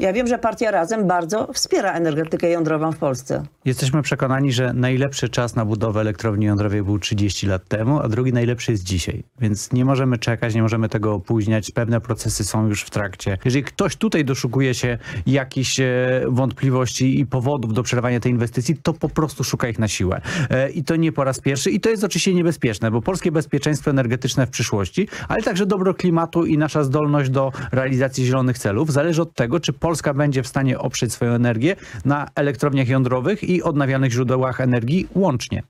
Ja wiem, że partia Razem bardzo wspiera energetykę jądrową w Polsce. Jesteśmy przekonani, że najlepszy czas na budowę elektrowni jądrowej był 30 lat temu, a drugi najlepszy jest dzisiaj. Więc nie możemy czekać, nie możemy tego opóźniać. Pewne procesy są już w trakcie. Jeżeli ktoś tutaj doszukuje się jakichś e, wątpliwości i powodów do przerwania tej inwestycji, to po prostu szuka ich na siłę. E, I to nie po raz pierwszy. I to jest oczywiście niebezpieczne, bo polskie bezpieczeństwo energetyczne w przyszłości, ale także dobro klimatu i nasza zdolność do realizacji zielonych celów zależy od tego, czy Polska będzie w stanie oprzeć swoją energię na elektrowniach jądrowych i odnawialnych źródłach energii łącznie.